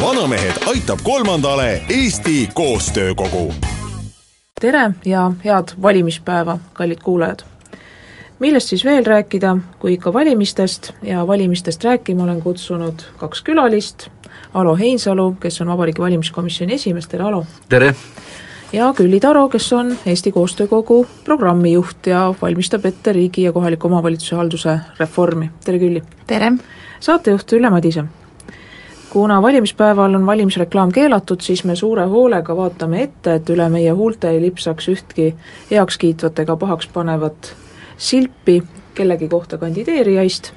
Vanamehed aitab kolmandale Eesti Koostöökogu. tere ja head valimispäeva, kallid kuulajad! millest siis veel rääkida, kui ikka valimistest ja valimistest rääkima olen kutsunud kaks külalist, Alo Heinsalu, kes on Vabariigi Valimiskomisjoni esimees, tere Alo! tere! ja Külli Taro, kes on Eesti Koostöökogu programmijuht ja valmistab ette riigi ja kohaliku omavalitsuse halduse reformi, tere Külli! tere! saatejuht Ülle Madise. Kuna valimispäeval on valimisreklaam keelatud, siis me suure hoolega vaatame ette, et üle meie huulte ei lipsaks ühtki heakskiitvat ega pahaks panevat silpi kellegi kohta kandideerijaist,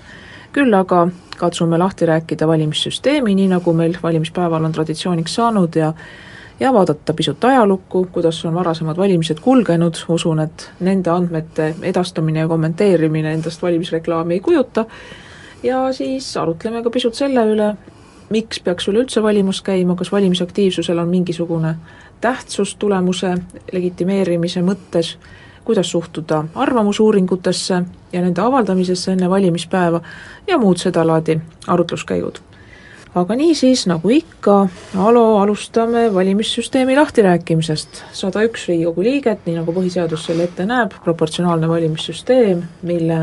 küll aga katsume lahti rääkida valimissüsteemi, nii nagu meil valimispäeval on traditsiooniks saanud ja ja vaadata pisut ajalukku, kuidas on varasemad valimised kulgenud, usun, et nende andmete edastamine ja kommenteerimine endast valimisreklaami ei kujuta, ja siis arutleme ka pisut selle üle, miks peaks üleüldse valimas käima, kas valimisaktiivsusel on mingisugune tähtsus tulemuse legitimeerimise mõttes, kuidas suhtuda arvamusuuringutesse ja nende avaldamisesse enne valimispäeva ja muud sedalaadi arutluskäigud aga niisiis, nagu ikka, Alo, alustame valimissüsteemi lahtirääkimisest. sada üks Riigikogu liiget, nii nagu põhiseadus selle ette näeb, proportsionaalne valimissüsteem, mille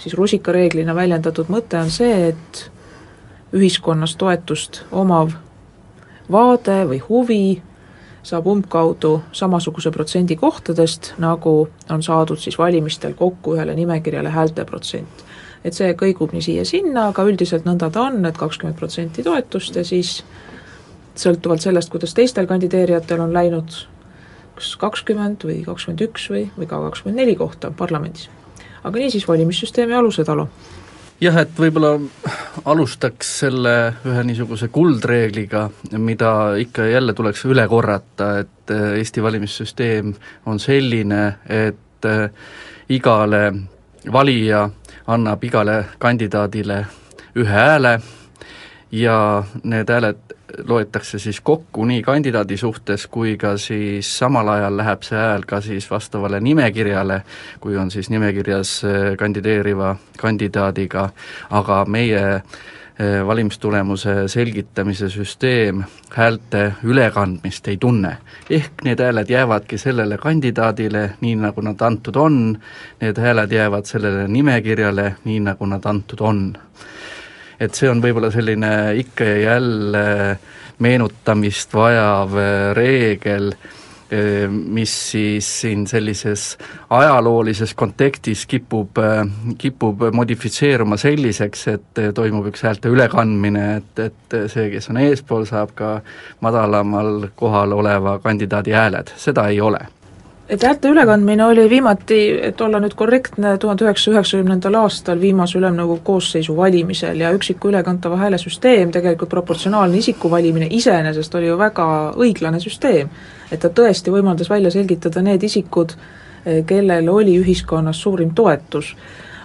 siis rusikareeglina väljendatud mõte on see, et ühiskonnas toetust omav vaade või huvi saab umbkaudu samasuguse protsendi kohtadest, nagu on saadud siis valimistel kokku ühele nimekirjale häälte protsent et see kõigub nii siia-sinna, aga üldiselt nõnda ta on, et kakskümmend protsenti toetust ja siis sõltuvalt sellest, kuidas teistel kandideerijatel on läinud, kas kakskümmend või kakskümmend üks või, või ka kakskümmend neli kohta parlamendis. aga niisiis, valimissüsteemi alused, Alo jah, et võib-olla alustaks selle ühe niisuguse kuldreegliga, mida ikka ja jälle tuleks üle korrata, et Eesti valimissüsteem on selline, et igale valija annab igale kandidaadile ühe hääle ja need hääled loetakse siis kokku nii kandidaadi suhtes kui ka siis samal ajal läheb see hääl ka siis vastavale nimekirjale, kui on siis nimekirjas eh, kandideeriva kandidaadiga, aga meie eh, valimistulemuse selgitamise süsteem häälte ülekandmist ei tunne. ehk need hääled jäävadki sellele kandidaadile, nii nagu nad antud on, need hääled jäävad sellele nimekirjale, nii nagu nad antud on et see on võib-olla selline ikka ja jälle meenutamist vajav äh, reegel, äh, mis siis siin sellises ajaloolises kontekstis kipub, äh, kipub modifitseeruma selliseks, et toimub üks häälte ülekandmine, et, et see, kes on eespool, saab ka madalamal kohal oleva kandidaadi hääled, seda ei ole et häälte ülekandmine oli viimati, et olla nüüd korrektne, tuhande üheksasaja üheksakümnendal aastal viimase ülemnõukogu koosseisu valimisel ja üksiku ülekantava hääle süsteem, tegelikult proportsionaalne isiku valimine iseenesest oli ju väga õiglane süsteem. et ta tõesti võimaldas välja selgitada need isikud, eh, kellel oli ühiskonnas suurim toetus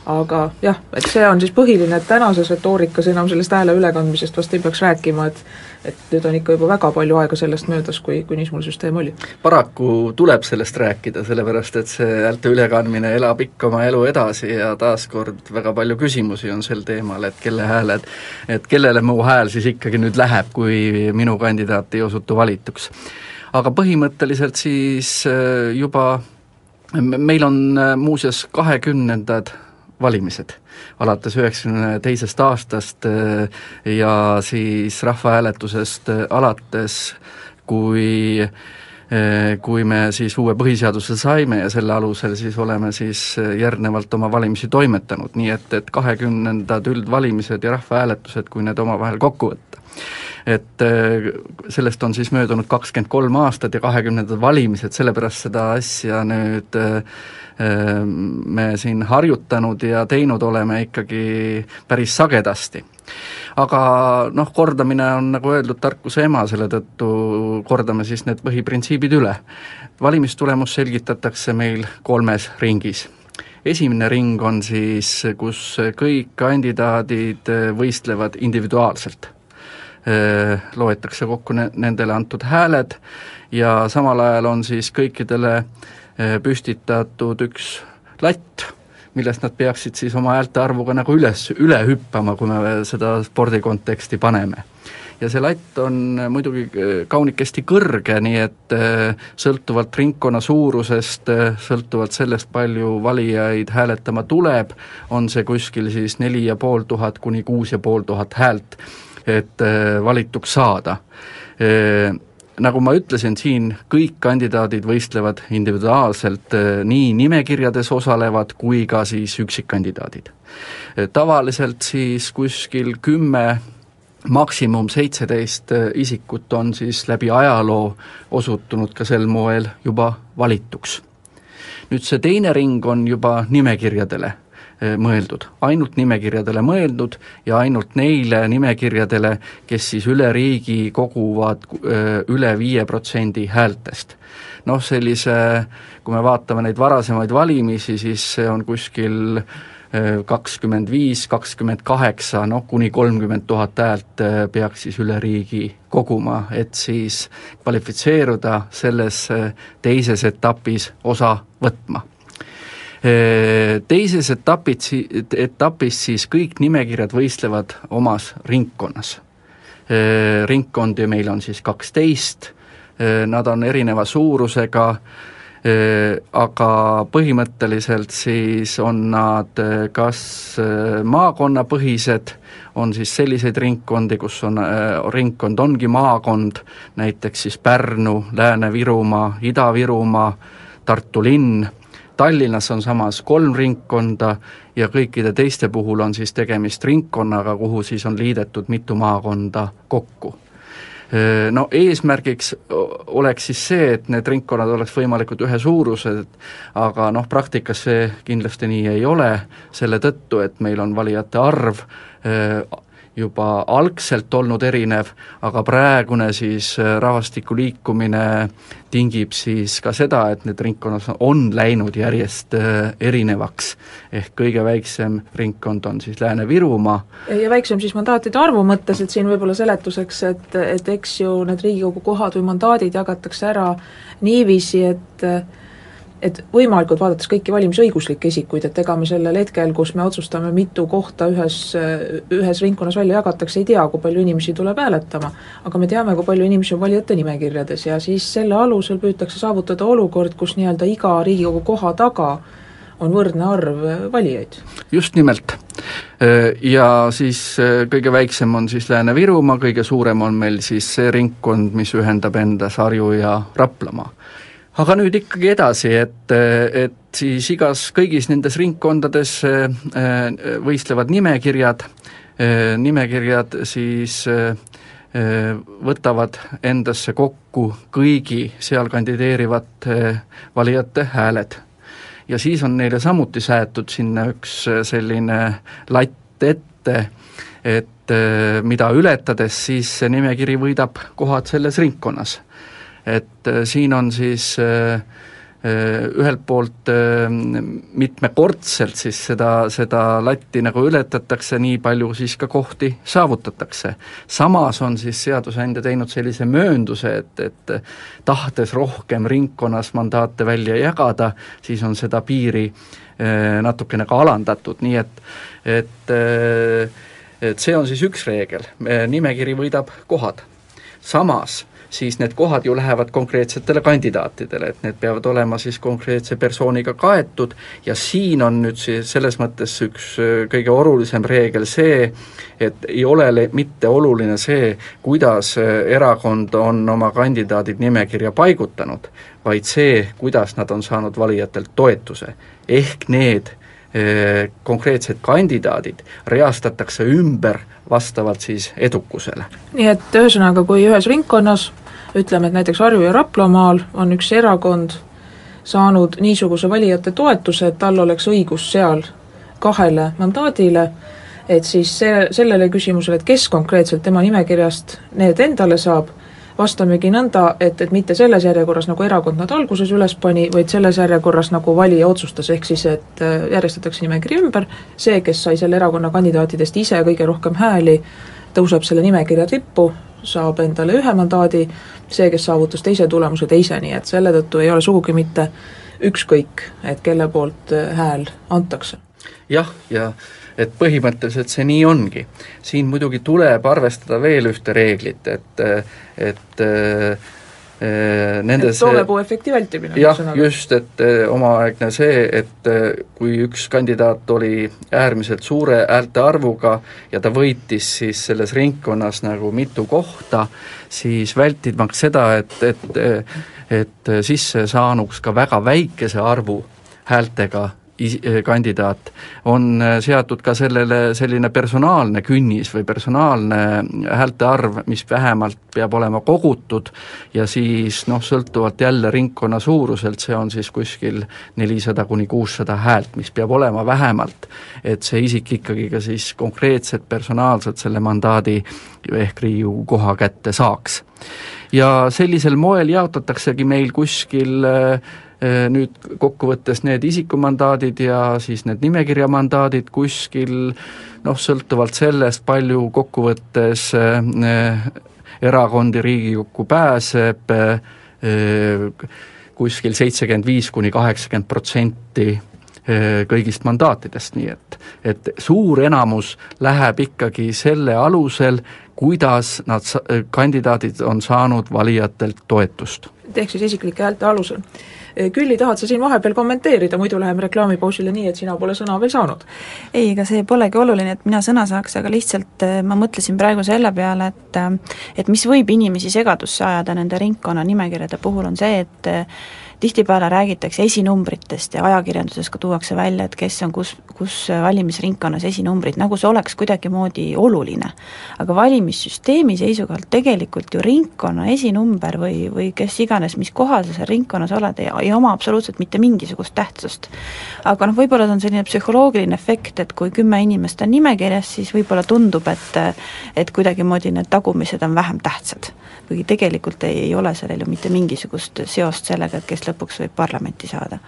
aga jah, et see on siis põhiline, et tänases retoorikas enam sellest hääle ülekandmisest vast ei peaks rääkima, et et nüüd on ikka juba väga palju aega sellest möödas, kui, kui niisugune süsteem oli. paraku tuleb sellest rääkida, sellepärast et see häälte ülekandmine elab ikka oma elu edasi ja taaskord väga palju küsimusi on sel teemal, et kelle hääled, et kellele mu hääl siis ikkagi nüüd läheb, kui minu kandidaat ei osutu valituks. aga põhimõtteliselt siis äh, juba meil on äh, muuseas kahekümnendad valimised alates üheksakümne teisest aastast äh, ja siis rahvahääletusest äh, alates, kui äh, kui me siis uue põhiseaduse saime ja selle alusel siis oleme siis järgnevalt oma valimisi toimetanud, nii et, et kahekümnendad üldvalimised ja rahvahääletused, kui need omavahel kokku võtta. Et äh, sellest on siis möödunud kakskümmend kolm aastat ja kahekümnendad valimised, sellepärast seda asja nüüd äh, äh, me siin harjutanud ja teinud oleme ikkagi päris sagedasti aga noh, kordamine on nagu öeldud, tarkuse ema, selle tõttu kordame siis need põhiprintsiibid üle. valimistulemus selgitatakse meil kolmes ringis esimene ring on siis, kus kõik kandidaadid võistlevad individuaalselt. Loetakse kokku ne-, nendele antud hääled ja samal ajal on siis kõikidele püstitatud üks latt, millest nad peaksid siis oma häälte arvuga nagu üles, üle hüppama, kui me seda spordi konteksti paneme. Ja see latt on muidugi kaunikesti kõrge, nii et sõltuvalt ringkonna suurusest, sõltuvalt sellest, palju valijaid hääletama tuleb, on see kuskil siis neli ja pool tuhat kuni kuus ja pool tuhat häält, et valituks saada nagu ma ütlesin, siin kõik kandidaadid võistlevad individuaalselt, nii nimekirjades osalevad kui ka siis üksikkandidaadid. tavaliselt siis kuskil kümme maksimum seitseteist äh, isikut on siis läbi ajaloo osutunud ka sel moel juba valituks. nüüd see teine ring on juba nimekirjadele äh, mõeldud, ainult nimekirjadele mõeldud ja ainult neile nimekirjadele, kes siis üle riigi koguvad äh, üle viie protsendi häältest. noh, sellise, kui me vaatame neid varasemaid valimisi, siis see on kuskil äh, kakskümmend viis, kakskümmend kaheksa, noh kuni kolmkümmend tuhat häält peaks siis üle riigi koguma, et siis kvalifitseeruda selles teises etapis osa võtma. Teises etapid, etapis siis kõik nimekirjad võistlevad omas ringkonnas. ringkondi meil on siis kaksteist, nad on erineva suurusega, aga põhimõtteliselt siis on nad kas maakonnapõhised, on siis selliseid ringkondi, kus on, ringkond ongi maakond, näiteks siis Pärnu, Lääne-Virumaa, Ida-Virumaa, Tartu linn, Tallinnas on samas kolm ringkonda ja kõikide teiste puhul on siis tegemist ringkonnaga, kuhu siis on liidetud mitu maakonda kokku. No eesmärgiks oleks siis see, et need ringkonnad oleks võimalikult ühesuurused, aga noh, praktikas see kindlasti nii ei ole, selle tõttu, et meil on valijate arv juba algselt olnud erinev, aga praegune siis äh, rahvastiku liikumine tingib siis ka seda, et need ringkonnad on läinud järjest äh, erinevaks. ehk kõige väiksem ringkond on siis Lääne-Virumaa. ja väiksem siis mandaatide arvu mõttes, et siin võib-olla seletuseks, et, et eks ju need Riigikogu kohad või mandaadid jagatakse ära niiviisi, et et võimalikult vaadates kõiki valimisõiguslikke isikuid, et ega me sellel hetkel, kus me otsustame, mitu kohta ühes, ühes ringkonnas välja jagatakse, ei tea, kui palju inimesi tuleb hääletama. aga me teame, kui palju inimesi on valijate nimekirjades ja siis selle alusel püütakse saavutada olukord, kus nii-öelda iga Riigikogu koha taga on võrdne arv valijaid. just nimelt. Ja siis kõige väiksem on siis Lääne-Virumaa, kõige suurem on meil siis see ringkond, mis ühendab endas Harju ja Raplamaa aga nüüd ikkagi edasi, et, et siis igas, kõigis nendes ringkondades äh, võistlevad nimekirjad, äh, nimekirjad siis võtavad endasse kokku kõigi seal kandideerivate valijate hääled. ja siis on neile samuti säetud sinna üks selline latt ette, et mida ületades siis see nimekiri võidab kohad selles ringkonnas et äh, siin on siis äh, äh, ühelt poolt mitmekordselt siis seda, seda latti nagu ületatakse, nii palju siis ka kohti saavutatakse. samas on siis seadusandja teinud sellise möönduse, et, et tahtes rohkem ringkonnas mandaate välja jagada, siis on seda piiri natukene ka alandatud, nii et, et et see on siis üks reegel, nimekiri võidab kohad. samas siis need kohad ju lähevad konkreetsetele kandidaatidele, et need peavad olema siis konkreetse persooniga kaetud ja siin on nüüd siis selles mõttes üks äh, kõige olulisem reegel see, et ei ole mitte oluline see, kuidas äh, erakond on oma kandidaadid nimekirja paigutanud, vaid see, kuidas nad on saanud valijatelt toetuse. ehk need eh, konkreetsed kandidaadid reastatakse ümber vastavalt siis edukusele. nii et ühesõnaga, kui ühes ringkonnas ütleme, et näiteks Harju- ja Raplamaal on üks erakond saanud niisuguse valijate toetuse, et tal oleks õigus seal kahele mandaadile, et siis see, sellele küsimusele, et kes konkreetselt tema nimekirjast need endale saab, vastamegi nõnda, et, et mitte selles järjekorras, nagu erakond nad alguses üles pani, vaid selles järjekorras, nagu valija otsustas, ehk siis et äh, järjestatakse nimekiri ümber, see, kes sai selle erakonna kandidaatidest ise kõige rohkem hääli, tõuseb selle nimekirja tippu, saab endale ühe mandaadi, see, kes saavutas teise tulemuse, teise, nii et selle tõttu ei ole sugugi mitte ükskõik, et kelle poolt äh, hääl antakse. jah, ja et põhimõtteliselt see nii ongi. siin muidugi tuleb arvestada veel ühte reeglit, et, et äh, nende et toomepuu efekti vältimine. jah, just, et äh, omaaegne see, et äh, kui üks kandidaat oli äärmiselt suure häälte arvuga ja ta võitis siis selles ringkonnas nagu mitu kohta, siis vältimaks seda, et, et et sisse saanuks ka väga väikese arvu häältega kandidaat, on eh, seatud ka sellele selline personaalne künnis või personaalne häälte arv, mis vähemalt peab olema kogutud ja siis noh, sõltuvalt jälle ringkonna suuruselt, see on siis kuskil nelisada kuni kuussada häält, mis peab olema vähemalt, et see isik ikkagi ka siis konkreetselt personaalselt selle mandaadi ehk Riigikogu koha kätte saaks. ja sellisel moel jaotataksegi meil kuskil Äh, nüüd kokkuvõttes need isikumandaadid ja siis need nimekirja mandaadid kuskil noh, sõltuvalt sellest, palju kokkuvõttes äh, erakondi Riigikokku pääseb, äh, kuskil seitsekümmend viis kuni kaheksakümmend protsenti kõigist mandaatidest, nii et, et suur enamus läheb ikkagi selle alusel, kuidas nad, kandidaadid on saanud valijatelt toetust. ehk siis isiklike häälte alusel Eh, Külli, tahad sa siin vahepeal kommenteerida, muidu läheme reklaamipausile nii, et sina pole sõna veel saanud? ei, ega see polegi oluline, et mina sõna saaks, aga lihtsalt eh, ma mõtlesin praegu selle peale, et eh, et mis võib inimesi segadusse ajada nende ringkonnanimekirjade puhul, on see, et tihtipeale räägitakse esinumbritest ja ajakirjanduses ka tuuakse välja, et kes on kus, kus valimisringkonnas esinumbrid, nagu see oleks kuidagimoodi oluline. aga valimissüsteemi seisukohalt tegelikult ju ringkonna esinumber või, või kes iganes, mis kohal sa seal ringkonnas oled, ei, ei oma absoluutselt mitte mingisugust tähtsust. aga noh, võib-olla see on selline psühholoogiline efekt, et kui kümme inimest on nimekirjas, siis võib-olla tundub, et et kuidagimoodi need tagumised on vähem tähtsad. kuigi tegelikult ei, ei ole sellel ju mitte mingisugust seost sellega, et kes lõpuks võib parlamenti saada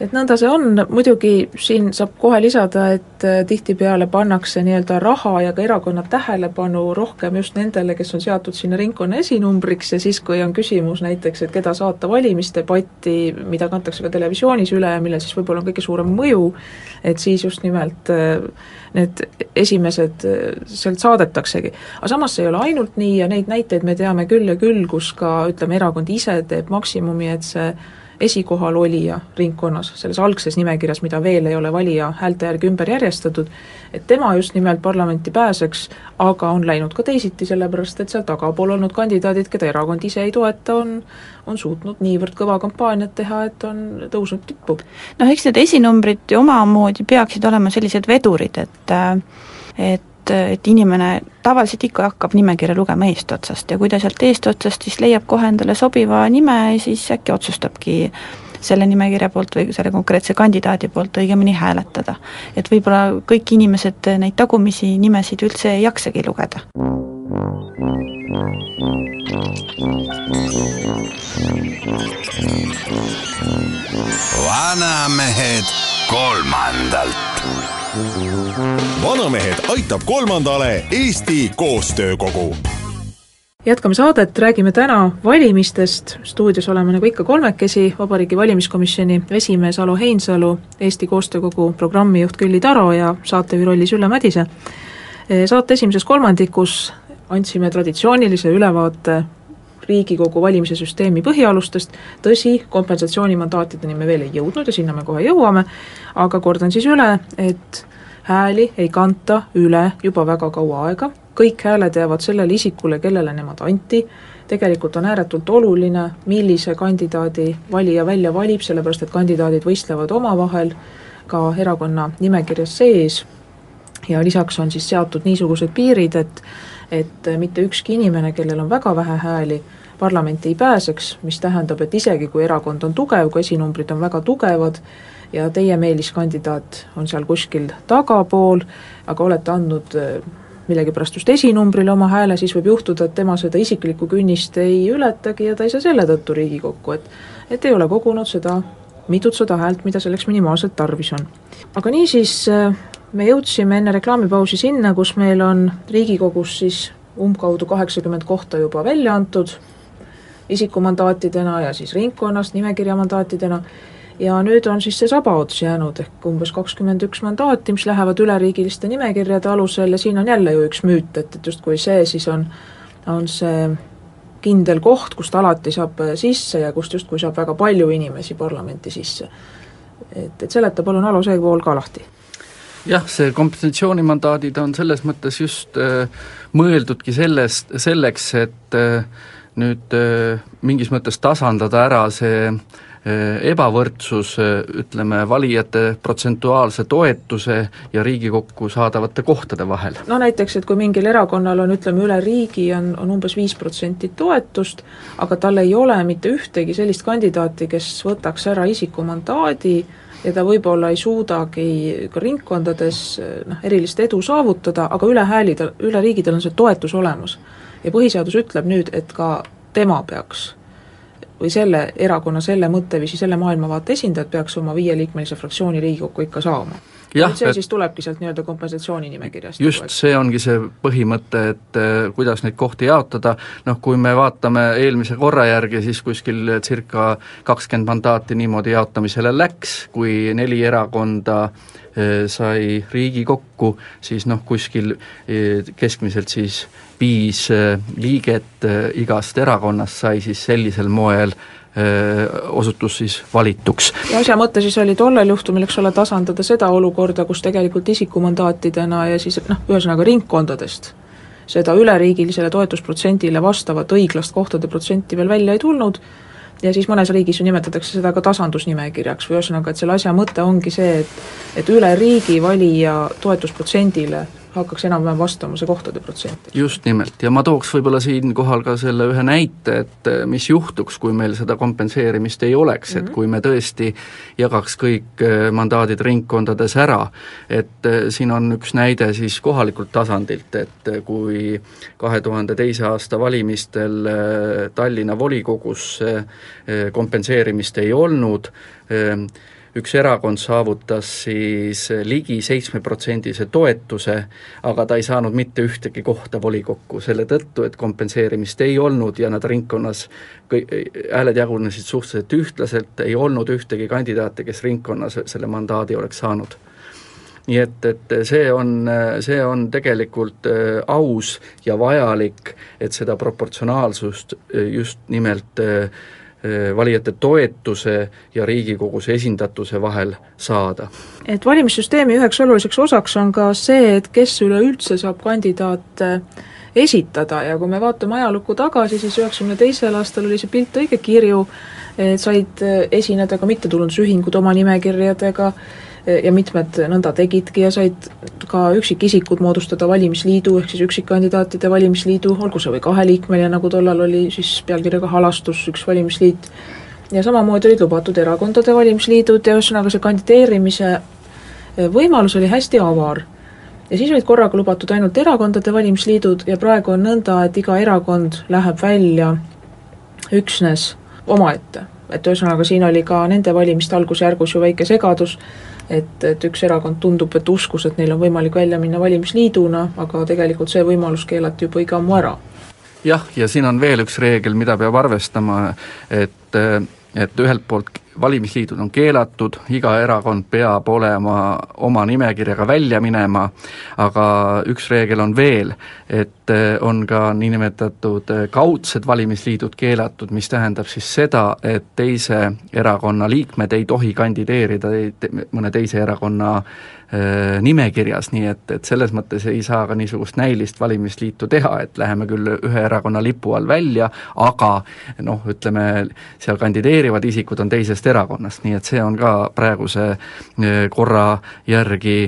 et nõnda see on, muidugi siin saab kohe lisada, et äh, tihtipeale pannakse nii-öelda raha ja ka erakonna tähelepanu rohkem just nendele, kes on seatud sinna ringkonna esinumbriks ja siis, kui on küsimus näiteks, et keda saata valimisdebatti, mida kantakse ka televisioonis üle ja millel siis võib-olla on kõige suurem mõju, et siis just nimelt äh, need esimesed äh, sealt saadetaksegi. aga samas see ei ole ainult nii ja neid näiteid me teame küll ja küll, kus ka ütleme, erakond ise teeb maksimumi, et see esikohal olija ringkonnas, selles algses nimekirjas, mida veel ei ole valija häälte järgi ümber järjestatud, et tema just nimelt parlamenti pääseks, aga on läinud ka teisiti, sellepärast et seal tagapool olnud kandidaadid, keda erakond ise ei toeta, on on suutnud niivõrd kõva kampaaniat teha, et on tõusnud tippu. noh, eks need esinumbrid ju omamoodi peaksid olema sellised vedurid, et et et, et inimene tavaliselt ikka hakkab nimekirja lugema eestotsast ja kui ta sealt eestotsast siis leiab kohe endale sobiva nime, siis äkki otsustabki selle nimekirja poolt või selle konkreetse kandidaadi poolt õigemini hääletada. et võib-olla kõik inimesed neid tagumisi nimesid üldse ei jaksagi lugeda. vanamehed kolmandalt vanamehed aitab kolmandale Eesti Koostöökogu jätkame saadet, räägime täna valimistest, stuudios oleme nagu ikka kolmekesi, Vabariigi Valimiskomisjoni esimees Alo Heinsalu, Eesti Koostöökogu programmijuht Külli Taro ja saatejuhi rollis Ülle Madise. Saate esimeses kolmandikus andsime traditsioonilise ülevaate Riigikogu valimise süsteemi põhialustest, tõsi, kompensatsioonimandaatideni me veel ei jõudnud ja sinna me kohe jõuame, aga kordan siis üle, et hääli ei kanta üle juba väga kaua aega, kõik hääled jäävad sellele isikule, kellele nemad anti, tegelikult on ääretult oluline, millise kandidaadi valija välja valib, sellepärast et kandidaadid võistlevad omavahel, ka erakonna nimekirjas sees. Ja lisaks on siis seatud niisugused piirid, et et mitte ükski inimene, kellel on väga vähe hääli, parlamenti ei pääseks, mis tähendab, et isegi kui erakond on tugev, kui esinumbrid on väga tugevad ja teie meeliskandidaat on seal kuskil tagapool, aga olete andnud millegipärast just esinumbrile oma hääle, siis võib juhtuda, et tema seda isiklikku künnist ei ületagi ja ta ei saa selle tõttu Riigikokku, et et ei ole kogunud seda mitutsada häält, mida selleks minimaalselt tarvis on. aga niisiis, me jõudsime enne reklaamipausi sinna, kus meil on Riigikogus siis umbkaudu kaheksakümmend kohta juba välja antud, isikumandaatidena ja siis ringkonnast nimekirja mandaatidena, ja nüüd on siis see sabaots jäänud, ehk umbes kakskümmend üks mandaati, mis lähevad üleriigiliste nimekirjade alusel ja siin on jälle ju üks müüt, et, et justkui see siis on, on see kindel koht, kust alati saab sisse ja kust justkui saab väga palju inimesi parlamenti sisse. et, et seleta palun Alo see pool ka lahti jah, see kompensatsioonimandaadid on selles mõttes just äh, mõeldudki sellest, selleks, et äh, nüüd äh, mingis mõttes tasandada ära see äh, ebavõrdsus, äh, ütleme, valijate protsentuaalse toetuse ja Riigikokku saadavate kohtade vahel. no näiteks, et kui mingil erakonnal on, ütleme, üle riigi on, on umbes viis protsenti toetust, aga tal ei ole mitte ühtegi sellist kandidaati, kes võtaks ära isiku mandaadi, ja ta võib-olla ei suudagi ka ringkondades noh, erilist edu saavutada, aga üle hääli tal, üle riigi tal on see toetus olemas. ja põhiseadus ütleb nüüd, et ka tema peaks või selle erakonna, selle mõtteviisi, selle maailmavaate esindajad peaks oma viieliikmelise fraktsiooni Riigikokku ikka saama jah, see et... siis tulebki sealt nii-öelda kompensatsiooni nimekirjast. just, see ongi see põhimõte, et eh, kuidas neid kohti jaotada, noh kui me vaatame eelmise korra järgi, siis kuskil circa kakskümmend mandaati niimoodi jaotamisele läks, kui neli erakonda eh, sai Riigikokku, siis noh, kuskil eh, keskmiselt siis viis liiget igast erakonnast sai siis sellisel moel osutus siis valituks. ja asja mõte siis oli tollel juhtumil, eks ole, tasandada seda olukorda, kus tegelikult isikumandaatidena ja siis noh, ühesõnaga ringkondadest seda üleriigilisele toetusprotsendile vastavat õiglast kohtade protsenti veel välja ei tulnud, ja siis mõnes riigis ju nimetatakse seda ka tasandusnimekirjaks või ühesõnaga, et selle asja mõte ongi see, et et üle riigi valija toetusprotsendile hakkaks enam-vähem vastama see kohtade protsent. just nimelt, ja ma tooks võib-olla siinkohal ka selle ühe näite, et eh, mis juhtuks, kui meil seda kompenseerimist ei oleks mm, -hmm. et mhm. kui me tõesti jagaks kõik eh, mandaadid ringkondades ära, et eh, siin on üks näide siis kohalikult tasandilt, et kui kahe tuhande teise aasta valimistel Tallinna volikogus kompenseerimist ei olnud, üks erakond saavutas siis ligi seitsmeprotsendise toetuse, aga ta ei saanud mitte ühtegi kohta volikokku, selle tõttu, et kompenseerimist ei olnud ja nad ringkonnas kõi-, hääled jagunesid suhteliselt ühtlaselt, ei olnud ühtegi kandidaati, kes ringkonnas selle mandaadi oleks saanud. Nii et, et see on, see on tegelikult äh, aus ja vajalik, et seda proportsionaalsust äh, just nimelt äh, valijate toetuse ja Riigikogus esindatuse vahel saada. et valimissüsteemi üheks oluliseks osaks on ka see, et kes üleüldse saab kandidaate esitada ja kui me vaatame ajalukku tagasi, siis üheksakümne teisel aastal oli see pilt õige kirju, said esineda ka mittetulundusühingud oma nimekirjadega, ja mitmed nõnda tegidki ja said ka üksikisikud moodustada valimisliidu, ehk siis üksikkandidaatide valimisliidu, olgu see või kaheliikmeline, nagu tollal oli siis pealkirjaga Halastus üks valimisliit, ja samamoodi olid lubatud erakondade valimisliidud ja ühesõnaga see kandideerimise eh, võimalus oli hästi avar. ja siis olid korraga lubatud ainult erakondade valimisliidud ja praegu on nõnda, et iga erakond läheb välja üksnes omaette. et ühesõnaga, siin oli ka nende valimiste algusjärgus ju väike segadus, et, et üks erakond tundub, et uskus, et neil on võimalik välja minna valimisliiduna, aga tegelikult see võimalus keelati juba õige ammu ära. jah, ja siin on veel üks reegel, mida peab arvestama, et, et ühelt poolt valimisliidud on keelatud, iga erakond peab olema oma nimekirjaga välja minema, aga üks reegel on veel, et eh, on ka niinimetatud eh, kaudsed valimisliidud keelatud, mis tähendab siis seda, et teise erakonna liikmed ei tohi kandideerida mõne teise erakonna nimekirjas, nii et, et selles mõttes ei saa ka niisugust näilist valimisliitu teha, et läheme küll ühe erakonna lipu all välja, aga noh, ütleme, seal kandideerivad isikud on teisest erakonnast, nii et see on ka praeguse korra järgi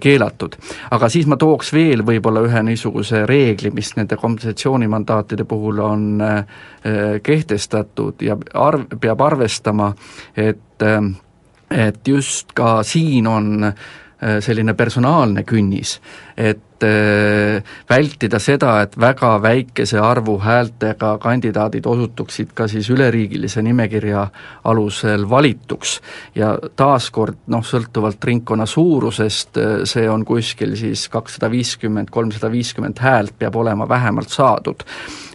keelatud. aga siis ma tooks veel võib-olla ühe niisuguse reegli, mis nende kompensatsioonimandaatide puhul on kehtestatud ja arv, peab arvestama, et et just ka siin on selline personaalne künnis, et äh, vältida seda, et väga väikese arvu häältega kandidaadid osutuksid ka siis üleriigilise nimekirja alusel valituks. ja taaskord noh, sõltuvalt ringkonna suurusest, äh, see on kuskil siis kakssada viiskümmend, kolmsada viiskümmend häält peab olema vähemalt saadud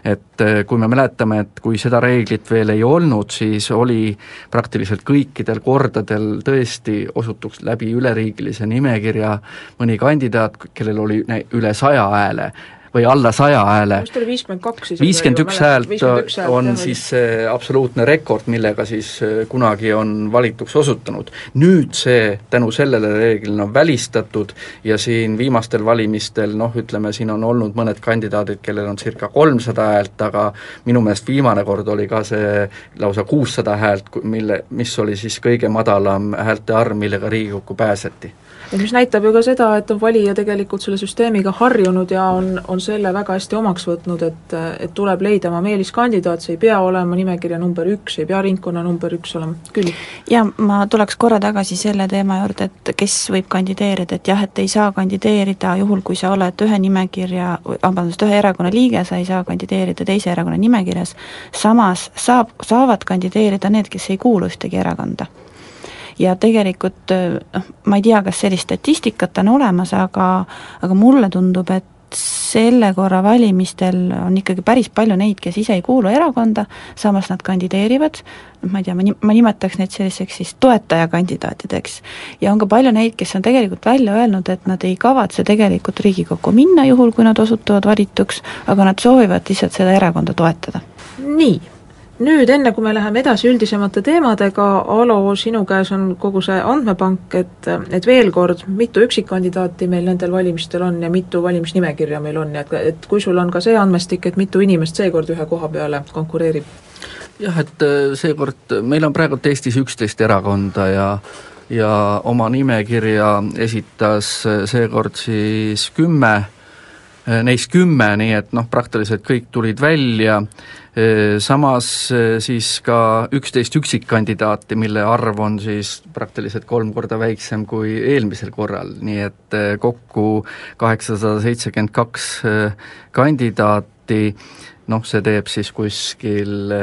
et äh, kui me mäletame, et kui seda reeglit veel ei olnud, siis oli praktiliselt kõikidel kordadel tõesti osutuks läbi üleriigilise nimekirja mõni kandidaat, kellel oli üle saja hääle või alla saja hääle. vist oli viiskümmend kaks isegi. viiskümmend üks häält on siis see absoluutne rekord, millega siis äh, kunagi on valituks osutunud. nüüd see tänu sellele reeglile on välistatud ja siin viimastel valimistel noh, ütleme siin on olnud mõned kandidaadid, kellel on circa kolmsada häält, aga minu meelest viimane kord oli ka see lausa kuussada häält, mille, mis oli siis kõige madalam häälte arv, millega Riigikokku pääseti et mis näitab ju ka seda, et on valija tegelikult selle süsteemiga harjunud ja on, on selle väga hästi omaks võtnud, et, et tuleb leida oma meeliskandidaat, see ei pea olema nimekirja number üks, ei pea ringkonna number üks olema, küll. ja ma tuleks korra tagasi selle teema juurde, et kes võib kandideerida, et jah, et ei saa kandideerida juhul, kui sa oled ühe nimekirja, vabandust, ühe erakonna liige, sa ei saa kandideerida teise erakonna nimekirjas, samas saab, saavad kandideerida need, kes ei kuulu ühtegi erakonda ja tegelikult noh, ma ei tea, kas sellist statistikat on olemas, aga aga mulle tundub, et selle korra valimistel on ikkagi päris palju neid, kes ise ei kuulu erakonda, samas nad kandideerivad, ma ei tea, ma ni-, ma nimetaks neid selliseks siis toetajakandidaatideks. ja on ka palju neid, kes on tegelikult välja öelnud, et nad ei kavatse tegelikult Riigikokku minna, juhul kui nad osutuvad valituks, aga nad soovivad lihtsalt seda erakonda toetada. nii nüüd enne, kui me läheme edasi üldisemate teemadega, Alo, sinu käes on kogu see andmepank, et, et veel kord, mitu üksikkandidaati meil nendel valimistel on ja mitu valimisnimekirja meil on ja et, et kui sul on ka see andmestik, et mitu inimest seekord ühe koha peale konkureerib? jah, et äh, seekord meil on praegult Eestis üksteist erakonda ja ja oma nimekirja esitas äh, seekord siis kümme, äh, neist kümme, nii et noh, praktiliselt kõik tulid välja samas siis ka üksteist üksikkandidaati, mille arv on siis praktiliselt kolm korda väiksem kui eelmisel korral, nii et kokku kaheksasada seitsekümmend kaks kandidaati, noh, see teeb siis kuskil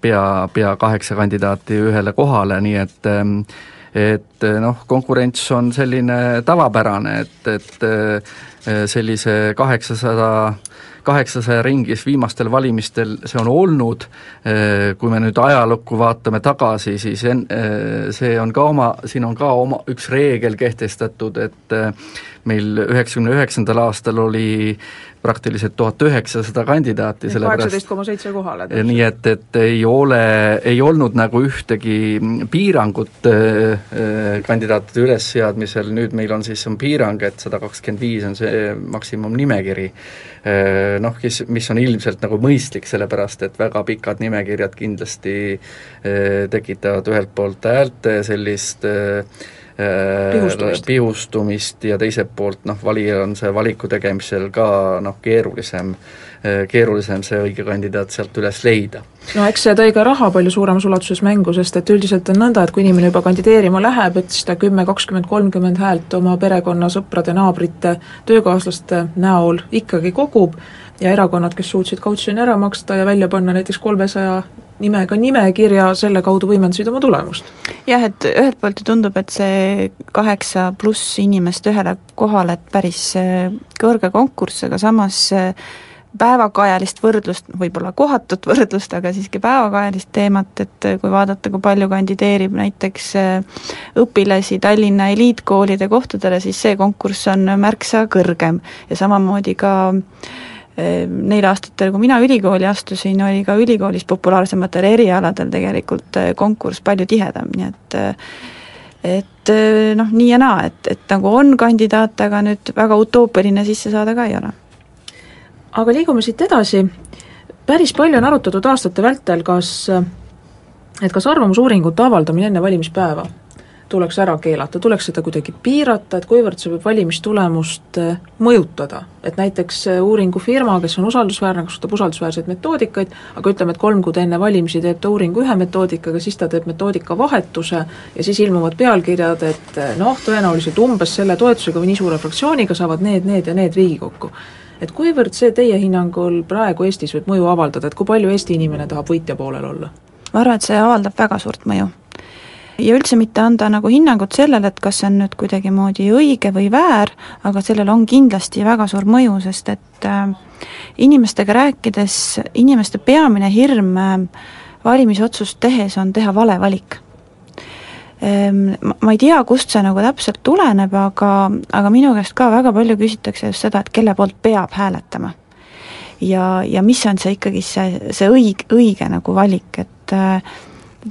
pea, pea kaheksa kandidaati ühele kohale, nii et et noh, konkurents on selline tavapärane, et, et sellise kaheksasada 800 kaheksasaja ringis viimastel valimistel see on olnud, eh, kui me nüüd ajalukku vaatame tagasi, siis en-, eh, see on ka oma, siin on ka oma üks reegel kehtestatud, et eh, meil üheksakümne üheksandal aastal oli praktiliselt tuhat üheksasada kandidaati, sellepärast koma seitse kohale. nii et, et ei ole, ei olnud nagu ühtegi piirangut äh, kandidaatide ülesseadmisel, nüüd meil on siis, on piirang, et sada kakskümmend viis on see maksimumnimekiri äh,. Noh, kes, mis on ilmselt nagu mõistlik, sellepärast et väga pikad nimekirjad kindlasti äh, tekitavad ühelt poolt häälte sellist äh, pihustumist. pihustumist ja teiselt poolt noh, valijal on see valiku tegemisel ka noh, keerulisem, keerulisem see õige kandidaat sealt üles leida. no eks see tõi ka raha palju suuremas ulatuses mängu, sest et üldiselt on nõnda, et kui inimene juba kandideerima läheb, et siis ta kümme, kakskümmend, kolmkümmend häält oma perekonna, sõprade, naabrite, töökaaslaste näol ikkagi kogub ja erakonnad, kes suutsid kautsjoni ära maksta ja välja panna näiteks kolmesaja nimega nimekirja, selle kaudu võimendasid oma tulemust. jah, et ühelt poolt ju tundub, et see kaheksa pluss inimest ühele kohale, et päris äh, kõrge konkurss, aga samas äh, päevakajalist võrdlust, võib-olla kohatut võrdlust, aga siiski päevakajalist teemat, et äh, kui vaadata, kui palju kandideerib näiteks õpilasi Tallinna eliitkoolide kohtadele, siis see konkurss on märksa kõrgem ja samamoodi ka äh, neil aastatel, kui mina ülikooli astusin, oli ka ülikoolis populaarsematel erialadel tegelikult eh, konkurss palju tihedam, nii et eh, et äh, noh, nii ja naa, et, et nagu on kandidaate, aga nüüd väga utoopiline sisse saada ka ei ole. aga liigume siit edasi, päris palju on arutatud aastate vältel, kas et kas arvamusuuringute avaldamine enne valimispäeva tuleks ära keelata, tuleks seda kuidagi piirata, et kuivõrd see võib valimistulemust eh, mõjutada. et näiteks eh, uuringufirma, kes on usaldusväärne, kasutab usaldusväärseid metoodikaid, aga ütleme, et kolm kuud enne valimisi teeb ta uuringu ühe metoodikaga, siis ta teeb metoodika vahetuse ja siis ilmuvad pealkirjad, et eh, noh, tõenäoliselt umbes selle toetusega või nii suure fraktsiooniga saavad need, need ja need Riigikokku et kuivõrd see teie hinnangul praegu Eestis võib mõju avaldada, et kui palju Eesti inimene tahab võitja poolel olla? ma arvan, et see avaldab väga suurt mõju ja üldse mitte anda nagu hinnangut sellele, et kas see on nüüd kuidagimoodi õige või väär, aga sellel on kindlasti väga suur mõju, sest et äh, inimestega rääkides, inimeste peamine hirm äh, valimisotsust tehes on teha vale valik ähm, ma ei tea, kust see nagu täpselt tuleneb, aga, aga minu käest ka väga palju küsitakse just seda, et kelle poolt peab hääletama. ja, ja mis on see ikkagi see, see õig-, õige nagu valik, et äh,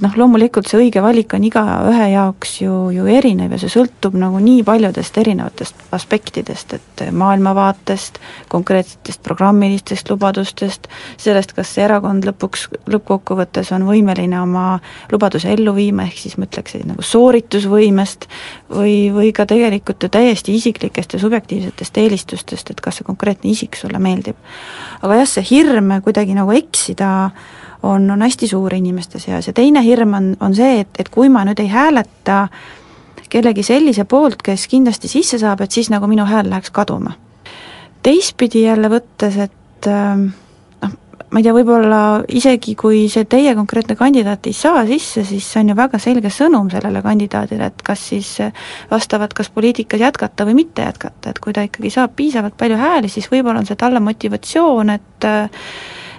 noh, loomulikult see õige valik on igaühe jaoks ju, ju erinev ja see sõltub nagu nii paljudest erinevatest aspektidest, et maailmavaatest, konkreetsetest programmilistest lubadustest, sellest, kas see erakond lõpuks, lõppkokkuvõttes on võimeline oma lubaduse ellu viima, ehk siis ma ütleks nagu sooritusvõimest, või, või ka tegelikult ju täiesti isiklikest ja subjektiivsetest eelistustest, et kas see konkreetne isik sulle meeldib. aga jah, see hirm kuidagi nagu eksida on, on hästi suur inimeste seas ja teine hirm on, on see, et, et kui ma nüüd ei hääleta kellegi sellise poolt, kes kindlasti sisse saab, et siis nagu minu hääl läheks kaduma. teistpidi jälle võttes, et ähm, noh, ma ei tea, võib-olla isegi kui see teie konkreetne kandidaat ei saa sisse, siis see on ju väga selge sõnum sellele kandidaadile, et kas siis vastavat, kas poliitikas jätkata või mitte jätkata, et kui ta ikkagi saab piisavalt palju hääli, siis võib-olla on see talle motivatsioon, et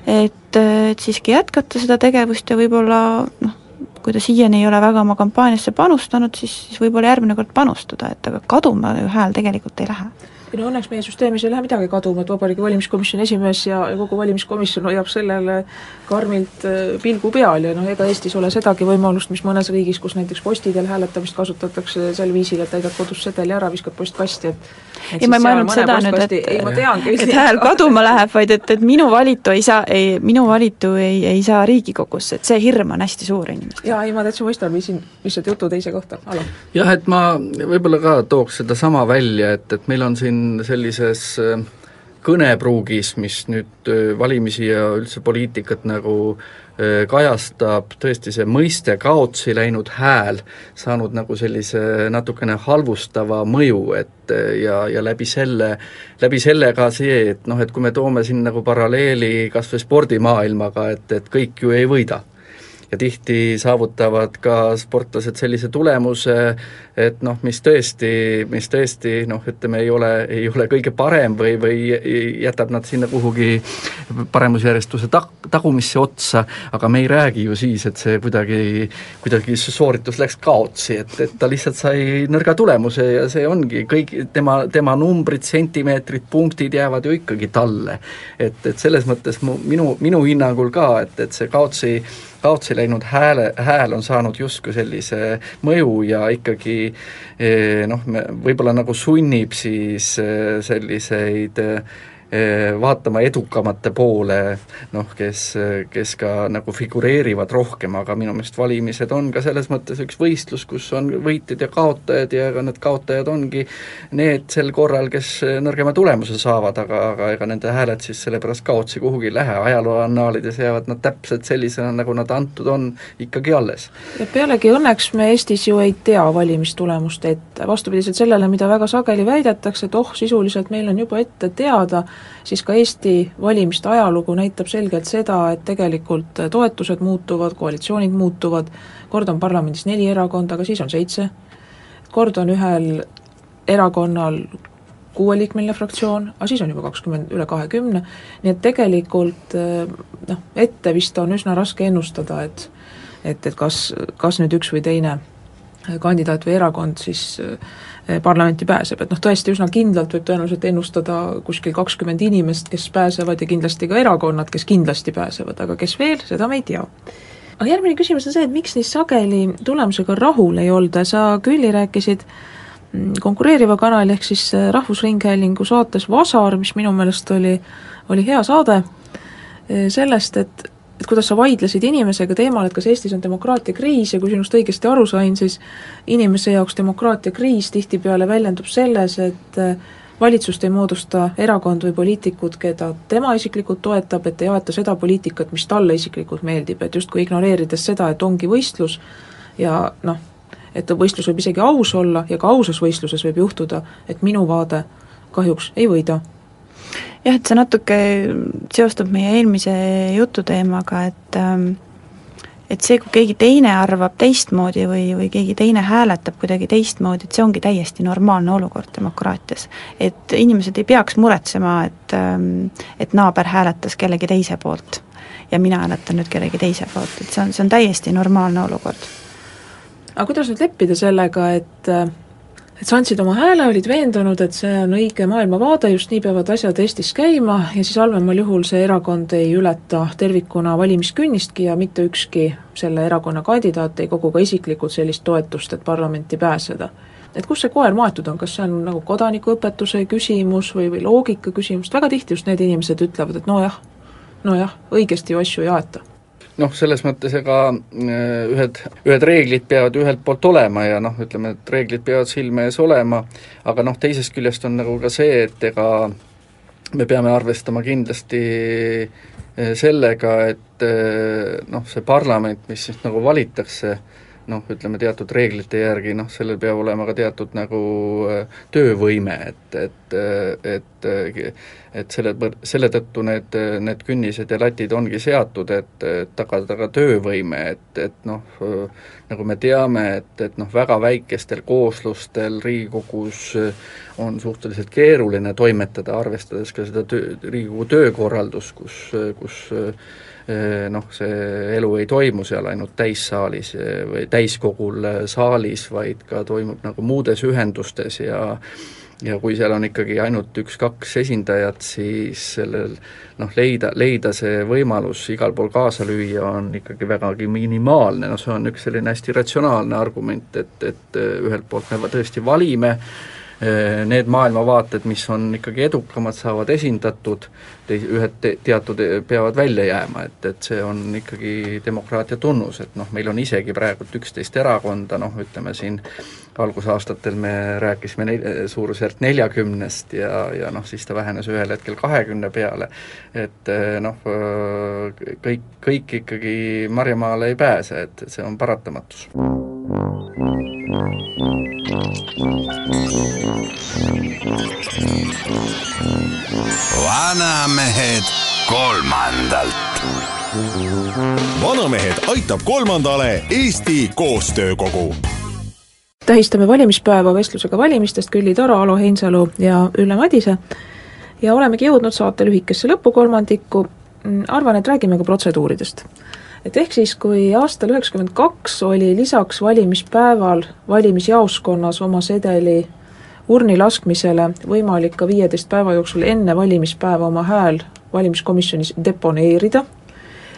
et, et siiski jätkata seda tegevust ja võib-olla noh, kui ta siiani ei ole väga oma kampaaniasse panustanud, siis, siis võib-olla järgmine kord panustada, et aga kaduma ju hääl tegelikult ei lähe ei no õnneks meie süsteemis ei lähe midagi kaduma, et Vabariigi Valimiskomisjoni esimees ja, ja kogu valimiskomisjon hoiab sellele karmilt äh, pilgu peal ja noh, ega Eestis ole sedagi võimalust, mis mõnes riigis, kus näiteks posti teel hääletamist kasutatakse sel viisil, et täidad kodus sedeli ära, viskad postkasti, et ei, ma ei mõelnud seda nüüd, et teangi, et hääl kaduma läheb, vaid et, et minu valitu ei saa, ei, minu valitu ei, ei saa Riigikogusse, et see hirm on hästi suur inimestel. jaa, ei ma täitsa mõistan, viisin lihtsalt jutu teise kohta, Alo. jah, et ma võib-olla ka tooks sedasama välja, et, et meil on siin sellises äh, kõnepruugis, mis nüüd äh, valimisi ja üldse poliitikat nagu äh, kajastab, tõesti see mõiste kaotsi läinud hääl saanud nagu sellise natukene halvustava mõju, et ja, ja läbi selle, läbi selle ka see, et noh, et kui me toome siin nagu paralleeli kas või spordimaailmaga, et, et kõik ju ei võida ja tihti saavutavad ka sportlased sellise tulemuse, et noh, mis tõesti, mis tõesti noh, ütleme, ei ole, ei ole kõige parem või, või jätab nad sinna kuhugi paremusjärjestuse ta-, tagumisse otsa, aga me ei räägi ju siis, et see kuidagi, kuidagi see sooritus läks kaotsi, et, et ta lihtsalt sai nõrga tulemuse ja see ongi kõik, tema, tema numbrid, sentimeetrid, punktid jäävad ju ikkagi talle. et, et selles mõttes mu, minu, minu hinnangul ka, et, et see kaotsi kaotsi läinud hääle, hääl on saanud justkui sellise mõju ja ikkagi eh, noh, võib-olla nagu sunnib siis eh, selliseid eh, vaatama edukamate poole, noh, kes, kes ka nagu figureerivad rohkem, aga minu meelest valimised on ka selles mõttes üks võistlus, kus on võitjad ja kaotajad ja ega need kaotajad ongi need sel korral, kes nõrgema tulemuse saavad, aga, aga ega nende hääled siis sellepärast kaotsi kuhugi ei lähe, ajaloo annaalides jäävad nad täpselt sellisena, nagu nad antud on, ikkagi alles. ja pealegi õnneks me Eestis ju ei tea valimistulemust ette, vastupidiselt sellele, mida väga sageli väidetakse, et oh, sisuliselt meil on juba ette teada, siis ka Eesti valimiste ajalugu näitab selgelt seda, et tegelikult toetused muutuvad, koalitsioonid muutuvad, kord on parlamendis neli erakonda, aga siis on seitse, kord on ühel erakonnal kuueliikmeline fraktsioon, aga siis on juba kakskümmend, üle kahekümne, nii et tegelikult noh, ette vist on üsna raske ennustada, et et, et kas, kas nüüd üks või teine kandidaat või erakond siis äh, Eh, parlamenti pääseb, et noh, tõesti üsna kindlalt võib tõenäoliselt ennustada kuskil kakskümmend inimest, kes pääsevad ja kindlasti ka erakonnad, kes kindlasti pääsevad, aga kes veel, seda me ei tea. aga järgmine küsimus on see, et miks nii sageli tulemusega rahul ei olda, sa Külli rääkisid mm, konkureeriva kanali ehk siis äh, Rahvusringhäälingu saates Vasar, mis minu meelest oli, oli hea saade, äh, sellest, et et kuidas sa vaidlesid inimesega teemal, et kas Eestis on demokraatia kriis ja kui sinust õigesti aru sain, siis inimese jaoks demokraatia kriis tihtipeale väljendub selles, et äh, valitsust ei moodusta erakond või poliitikud, keda tema isiklikult toetab, et ei aeta seda poliitikat, mis talle isiklikult meeldib, et justkui ignoreerides seda, et ongi võistlus ja noh, et võistlus võib isegi aus olla ja ka ausas võistluses võib juhtuda, et minu vaade kahjuks ei võida. Jah, et see natuke seostub meie eelmise jututeemaga, et ähm, et see, kui keegi teine arvab teistmoodi või, või keegi teine hääletab kuidagi teistmoodi, et see ongi täiesti normaalne olukord demokraatias. et inimesed ei peaks muretsema, et, ähm, et naaber hääletas kellegi teise poolt ja mina hääletan nüüd kellegi teise poolt, et see on, see on täiesti normaalne olukord. aga kuidas nüüd leppida sellega, et äh, et sa andsid oma hääle, olid veendunud, et see on õige maailmavaade, just nii peavad asjad Eestis käima ja siis halvemal juhul see erakond ei ületa tervikuna valimiskünnistki ja mitte ükski selle erakonna kandidaat ei kogu ka isiklikult sellist toetust, et parlamenti pääseda. et kus see koer maetud on, kas see on nagu kodanikuõpetuse küsimus või, või loogika küsimus, väga tihti just need inimesed ütlevad, et nojah, nojah, õigesti ju asju ei aeta noh, selles mõttes ega äh, ühed, ühed reeglid peavad ühelt poolt olema ja noh, ütleme, et reeglid peavad silme ees olema, aga noh, teisest küljest on nagu ka see, et ega me peame arvestama kindlasti äh, sellega, et äh, noh, see parlament, mis siis nagu valitakse, noh, ütleme teatud reeglite järgi, noh, sellel peab olema ka teatud nagu töövõime, et, et, et et selle, selle tõttu need, need künnised ja latid ongi seatud, et, et tagada ka töövõime, et, et noh, nagu me teame, et, et noh, väga väikestel kooslustel Riigikogus on suhteliselt keeruline toimetada, arvestades ka seda töö, Riigikogu töökorraldust, kus, kus noh, see elu ei toimu seal ainult täissaalis või täiskogul saalis, vaid ka toimub nagu muudes ühendustes ja ja kui seal on ikkagi ainult üks-kaks esindajat, siis sellel noh, leida, leida see võimalus igal pool kaasa lüüa on ikkagi vägagi minimaalne, noh see on üks selline hästi ratsionaalne argument, et, et ühelt poolt me tõesti valime, Äh, need maailmavaated, mis on ikkagi edukamad, saavad esindatud, tei-, ühed te-, teatud äh, peavad välja jääma, et, et see on ikkagi demokraatia tunnus, et noh, meil on isegi praegult üksteist erakonda, noh ütleme siin algusaastatel me rääkisime nel-, suurusjärk neljakümnest ja, ja noh, siis ta vähenes ühel hetkel kahekümne peale, et äh, noh, kõik, kõik ikkagi marjamaale ei pääse, et see on paratamatus. Vanamehed kolmandalt. vanamehed aitab kolmandale Eesti Koostöökogu tähistame valimispäeva vestlusega valimistest Külli Taro, Alo Heinsalu ja Ülle Madise ja olemegi jõudnud saate lühikesse lõpukolmandikku, arvan, et räägime ka protseduuridest. et ehk siis, kui aastal üheksakümmend kaks oli lisaks valimispäeval valimisjaoskonnas oma sedeli urni laskmisele võimalik ka viieteist päeva jooksul enne valimispäeva oma hääl valimiskomisjonis deponeerida.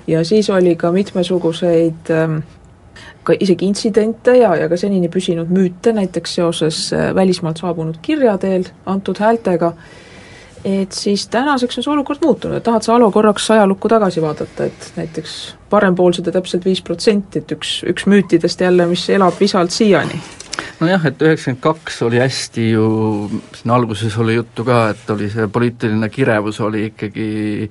Ja siis oli ka mitmesuguseid ähm, ka isegi intsidente ja, ja ka senini püsinud müüte, näiteks seoses äh, välismaalt saabunud kirja teel antud häältega, et siis tänaseks on see olukord muutunud, tahad sa, Alo, korraks ajalukku tagasi vaadata, et näiteks parempoolsed ja täpselt viis protsenti, et üks, üks müütidest jälle, mis elab visalt siiani nojah, et üheksakümmend kaks oli hästi ju, siin alguses oli juttu ka, et oli see poliitiline kirevus oli ikkagi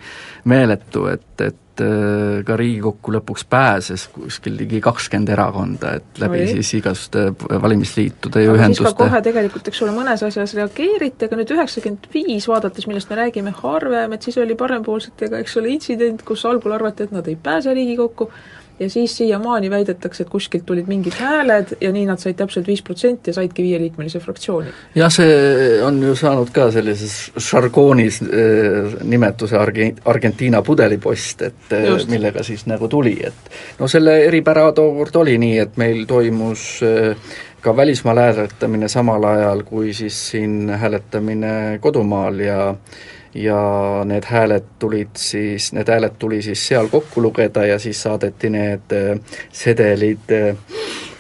meeletu, et, et äh, ka Riigikokku lõpuks pääses kuskil ligi kakskümmend erakonda, et läbi Oi. siis igasuguste valimisliitude ja ühenduste. siis ka kohe tegelikult, eks ole, mõnes asjas reageeriti, aga nüüd üheksakümmend viis vaadates, millest me räägime harvem, et siis oli parempoolsetega, eks ole, intsident, kus algul arvati, et nad ei pääse Riigikokku, ja siis siiamaani väidetakse, et kuskilt tulid mingid hääled ja nii nad said täpselt viis protsenti ja saidki viieliikmelise fraktsiooni. jah, see on ju saanud ka sellises žargoonis äh, nimetuse Arge-, Argentiina pudelipost, et äh, Just. millega siis nagu tuli, et no selle eripära tookord oli nii, et meil toimus äh, ka välismaal hääletamine samal ajal kui siis siin hääletamine kodumaal ja ja need hääled tulid siis, need hääled tuli siis seal kokku lugeda ja siis saadeti need sedelid Äh,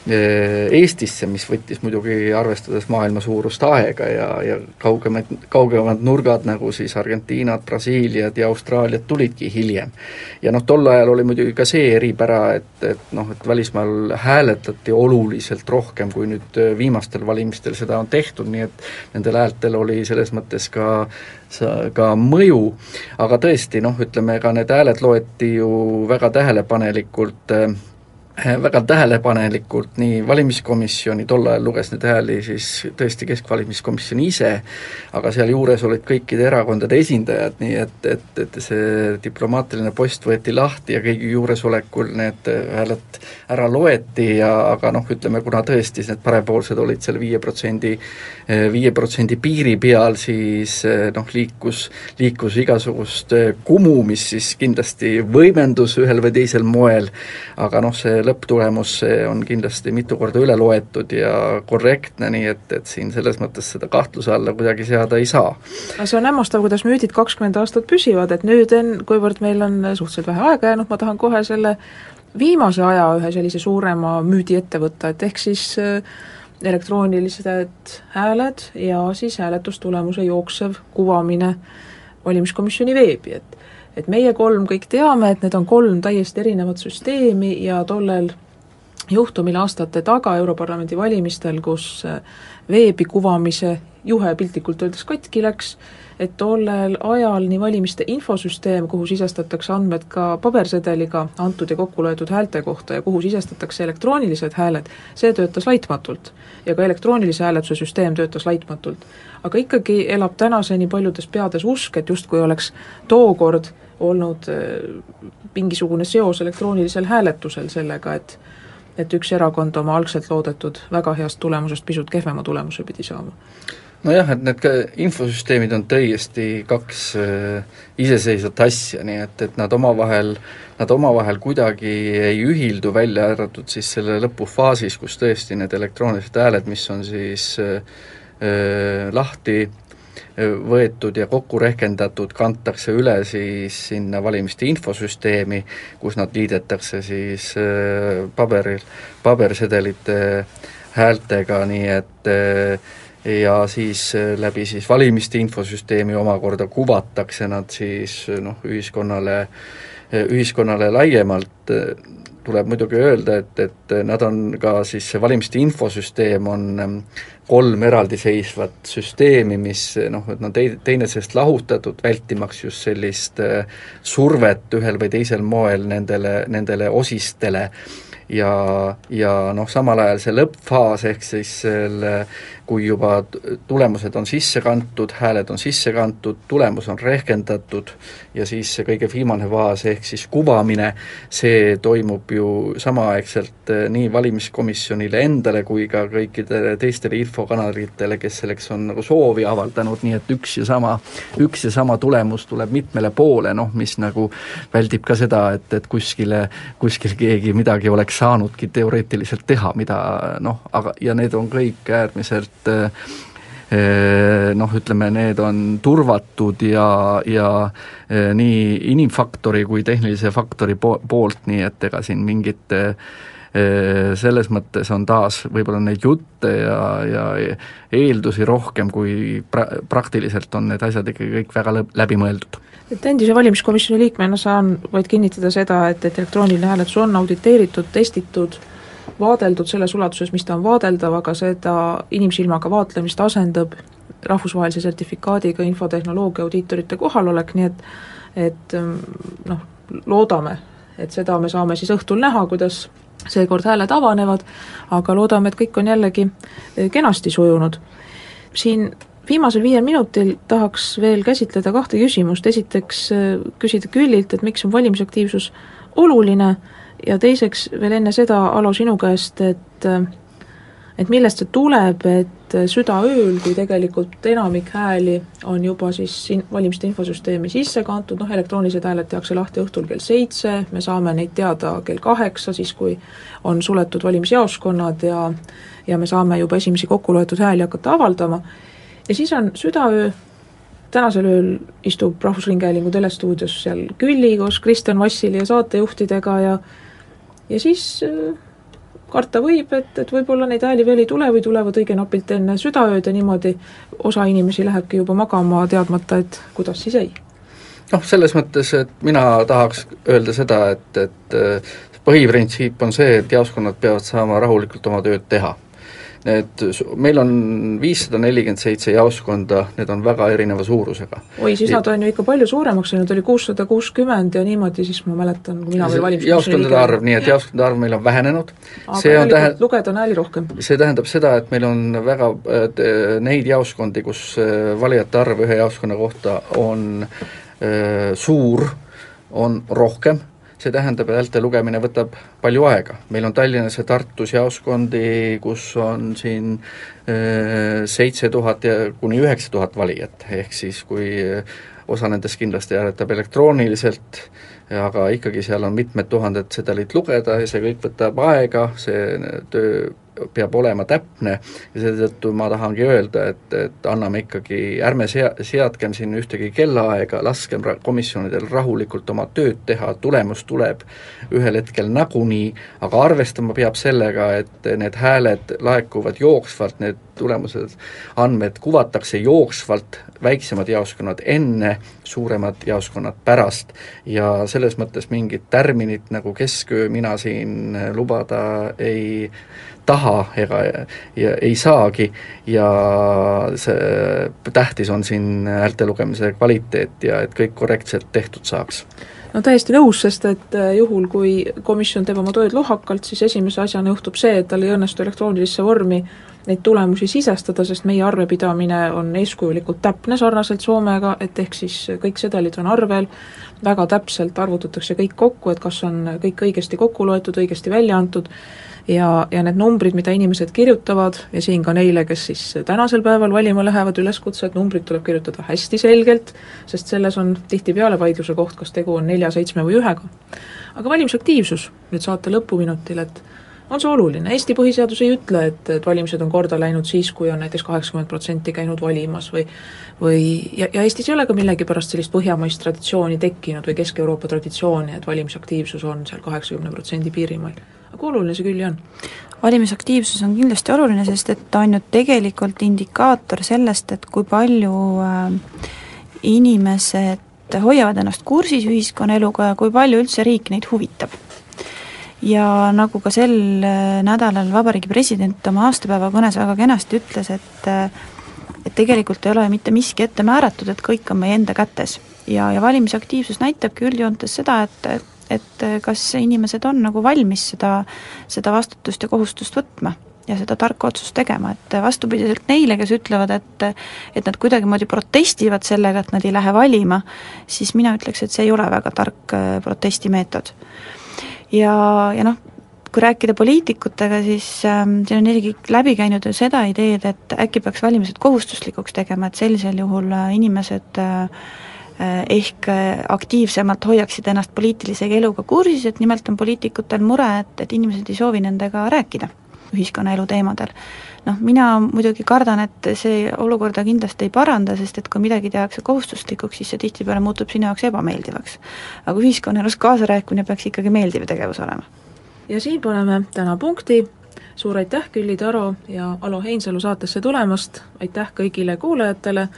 Eestisse, mis võttis muidugi arvestades maailma suurust aega ja, ja kaugemad, kaugemad nurgad, nagu siis Argentiinad, Brasiiliad ja Austraaliad tulidki hiljem. ja noh, tol ajal oli muidugi ka see eripära, et, et noh, et välismaal hääletati oluliselt rohkem, kui nüüd viimastel valimistel seda on tehtud, nii et nendel häältel oli selles mõttes ka ka mõju, aga tõesti noh, ütleme, ega need hääled loeti ju väga tähelepanelikult äh, Äh, väga tähelepanelikult nii valimiskomisjoni, tol ajal luges neid hääli siis tõesti Keskvalimiskomisjon ise, aga sealjuures olid kõikide erakondade esindajad, nii et, et, et see diplomaatiline post võeti lahti ja kõigi juuresolekul need hääled ära loeti ja aga noh, ütleme, kuna tõesti need parempoolsed olid seal viie protsendi, viie protsendi piiri peal, siis noh, liikus, liikus igasugust kumu, mis siis kindlasti võimendus ühel või teisel moel, aga noh, see lõpptulemus, see on kindlasti mitu korda üle loetud ja korrektne, nii et, et siin selles mõttes seda kahtluse alla kuidagi seada ei saa. no see on hämmastav, kuidas müüdid kakskümmend aastat püsivad, et nüüd en-, kuivõrd meil on suhteliselt vähe aega jäänud, ma tahan kohe selle viimase aja ühe sellise suurema müüdi ette võtta, et ehk siis äh, elektroonilised hääled ja siis hääletustulemuse jooksev kuvamine valimiskomisjoni veebi, et et meie kolm kõik teame, et need on kolm täiesti erinevat süsteemi ja tollel juhtumil aastate taga Europarlamendi valimistel, kus äh, veebi kuvamise juhe piltlikult öeldes katki läks, et tollel ajal nii valimiste infosüsteem, kuhu sisestatakse andmed ka pabersedeliga antud ja kokku loetud häälte kohta ja kuhu sisestatakse elektroonilised hääled, see töötas laitmatult. ja ka elektroonilise hääletuse süsteem töötas laitmatult. Aga ikkagi elab tänaseni paljudes peades usk, et justkui oleks tookord olnud äh, mingisugune seos elektroonilisel hääletusel sellega, et et üks erakond oma algselt loodetud väga heast tulemusest pisut kehvema tulemuse pidi saama. Nojah, et need infosüsteemid on täiesti kaks äh, iseseisvat asja, nii et, et nad omavahel, nad omavahel kuidagi ei ühildu, välja arvatud siis selle lõpufaasis, kus tõesti need elektroonilised hääled, mis on siis äh lahti äh, võetud ja kokku rehkendatud, kantakse üle siis sinna valimiste infosüsteemi, kus nad liidetakse siis äh, paberil, pabersedelite häältega, nii et äh, ja siis äh, läbi siis valimiste infosüsteemi omakorda kuvatakse nad siis noh, ühiskonnale, ühiskonnale laiemalt, tuleb muidugi öelda, et, et nad on ka siis, see valimiste infosüsteem on kolm eraldiseisvat süsteemi, mis noh, et nad tei-, teineteisest lahutatud, vältimaks just sellist survet ühel või teisel moel nendele, nendele osistele. Ja, ja noh, samal ajal see lõppfaas, ehk siis selle kui juba tulemused on sisse kantud, hääled on sisse kantud, tulemus on rehkendatud ja siis see kõige viimane faas ehk siis kuvamine, see toimub ju samaaegselt eh, nii valimiskomisjonile endale kui ka kõikidele teistele infokanalitele, kes selleks on nagu soovi avaldanud, nii et üks ja sama, üks ja sama tulemus tuleb mitmele poole, noh mis nagu väldib ka seda, et, et kuskile, kuskil keegi midagi oleks saanudki teoreetiliselt teha, mida noh, aga, ja need on kõik äärmiselt et eh, noh, ütleme, need on turvatud ja, ja eh, nii inimfaktori kui tehnilise faktori po-, poolt, nii et ega siin mingit eh, selles mõttes on taas võib-olla neid jutte ja, ja eeldusi rohkem, kui pra-, praktiliselt on need asjad ikkagi kõik väga lõb-, läbimõeldud. Et endise valimiskomisjoni liikmena saan vaid kinnitada seda, et, et elektrooniline hääletus on auditeeritud, testitud äh, vaadeldud selles ulatuses, mis ta on vaadeldav, aga seda inimsilmaga vaatlemist asendab rahvusvahelise sertifikaadiga infotehnoloogia audiitorite kohalolek, nii et et ähm, noh, loodame, et seda me saame siis õhtul näha, kuidas seekord hääled avanevad, aga loodame, et kõik on jällegi äh, kenasti sujunud. siin viimasel viiel minutil tahaks veel käsitleda kahte küsimust, esiteks äh, küsida Küllilt, et miks on valimisaktiivsus oluline ja teiseks veel enne seda, Alo, sinu käest, et et millest see tuleb, et südaööl, kui tegelikult enamik hääli on juba siis in-, valimiste infosüsteemi sisse kantud, noh elektroonilised hääled tehakse lahti õhtul kell seitse, me saame neid teada kell kaheksa, siis kui on suletud valimisjaoskonnad ja ja me saame juba esimesi kokku loetud hääli hakata avaldama, ja siis on südaöö tänasel ööl istub Rahvusringhäälingu telestuudios seal Külli koos Kristjan Vassili ja saatejuhtidega ja ja siis äh, karta võib, et, et võib-olla neid hääli veel ei tule või tulevad õige napilt enne südaööd ja niimoodi osa inimesi lähebki juba magama, teadmata, et kuidas siis jäi. noh, selles mõttes, et mina tahaks öelda seda, et, et äh, põhiprintsiip on see, et jaoskonnad peavad saama rahulikult oma tööd teha Need, meil on viissada nelikümmend seitse jaoskonda, need on väga erineva suurusega. oi, siis nad on ju ikka palju suuremaks läinud, oli kuussada kuuskümmend ja niimoodi, siis ma mäletan, kui mina veel valimisel jaoskondade arv, nii et jaoskondade arv meil on vähenenud. aga järelikult lugeda on hääli rohkem. see tähendab seda, et meil on väga neid jaoskondi, kus äh, valijate arv ühe jaoskonna kohta on äh, suur, on rohkem see tähendab, et häälte lugemine võtab palju aega. meil on Tallinnas ja Tartus jaoskondi, kus on siin äh, seitse tuhat ja kuni üheksa tuhat valijat, ehk siis kui äh, osa nendest kindlasti hääletab elektrooniliselt, aga ikkagi seal on mitmed tuhanded sedelit lugeda ja see kõik võtab aega, see töö peab olema täpne ja seetõttu ma tahangi öelda, et, et anname ikkagi, ärme sea-, seadkem siin ühtegi kellaaega, laskem ra-, komisjonidel rahulikult oma tööd teha, tulemus tuleb ühel hetkel nagunii, aga arvestama peab sellega, et need hääled laekuvad jooksvalt, need tulemused, andmed kuvatakse jooksvalt, väiksemad jaoskonnad enne, suuremad jaoskonnad pärast. Ja selles mõttes mingit tärminit nagu kesköö mina siin lubada ei taha ega ja ei saagi. Ja see tähtis on siin häälte lugemise kvaliteet ja et kõik korrektselt tehtud saaks. No täiesti nõus, sest et äh, juhul, kui komisjon teeb oma tööd lohakalt, siis esimese asjana juhtub see, et tal ei õnnestu elektroonilisse vormi neid tulemusi sisestada, sest meie arvepidamine on eeskujulikult täpne sarnaselt Soomega, et ehk siis kõik sedelid on arvel, väga täpselt arvutatakse kõik kokku, et kas on kõik õigesti kokku loetud, õigesti välja antud, ja, ja need numbrid, mida inimesed kirjutavad ja siin ka neile, kes siis tänasel päeval valima lähevad, üleskutse, et numbrid tuleb kirjutada hästi selgelt, sest selles on tihtipeale vaidluse koht, kas tegu on nelja, seitsme või ühega. aga valimisaktiivsus nüüd saate lõpuminutil, et on see oluline, Eesti põhiseadus ei ütle, et, et valimised on korda läinud siis, kui on näiteks kaheksakümmend protsenti käinud valimas või või ja, ja Eestis ei ole ka millegipärast sellist põhjamaist traditsiooni tekkinud või Kesk-Euroopa traditsiooni, et valimisaktiivsus on seal kaheksakümne protsendi piirimail aga oluline see küll ju on. valimisaktiivsus on kindlasti oluline, sest et ta on ju tegelikult indikaator sellest, et kui palju äh, inimesed hoiavad ennast kursis ühiskonnaeluga ja kui palju üldse riik neid huvitab. Ja nagu ka sel äh, nädalal Vabariigi President oma aastapäeva kõnes väga kenasti ütles, et äh, et tegelikult ei ole mitte miski ette määratud, et kõik on meie enda kätes. ja, ja valimisaktiivsus näitabki üldjoontes seda, et, et et eh, kas inimesed on nagu valmis seda, seda vastutust ja kohustust võtma ja seda tarka otsust tegema, et vastupidiselt neile, kes ütlevad, et et nad kuidagimoodi protestivad sellega, et nad ei lähe valima, siis mina ütleks, et see ei ole väga tark protestimeetod. Ja, ja noh, kui rääkida poliitikutega, siis ähm, siin on isegi läbi käinud ju seda ideed, et äkki peaks valimised kohustuslikuks tegema, et sellisel juhul äh, inimesed äh, Äh, ehk äh, aktiivsemalt hoiaksid ennast poliitilise eluga kursis, et nimelt on poliitikutel mure, et, et inimesed ei soovi nendega rääkida ühiskonnaelu teemadel. Noh, mina muidugi kardan, et see olukorda kindlasti ei paranda, sest et kui midagi tehakse kohustuslikuks, siis see tihtipeale muutub sinu jaoks ebameeldivaks. aga ühiskonnaelus kaasarääkimine peaks ikkagi meeldiv tegevus olema. ja siin paneme täna punkti, suur aitäh, Külli Taro ja Alo Heinsalu saatesse tulemast, aitäh kõigile kuulajatele,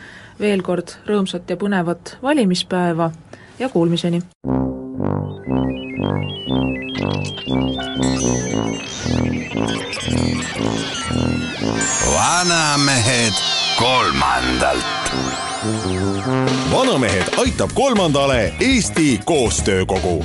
veel kord rõõmsat ja põnevat valimispäeva ja kuulmiseni! Vanamehed kolmandalt. vanamehed aitab kolmandale Eesti Koostöökogu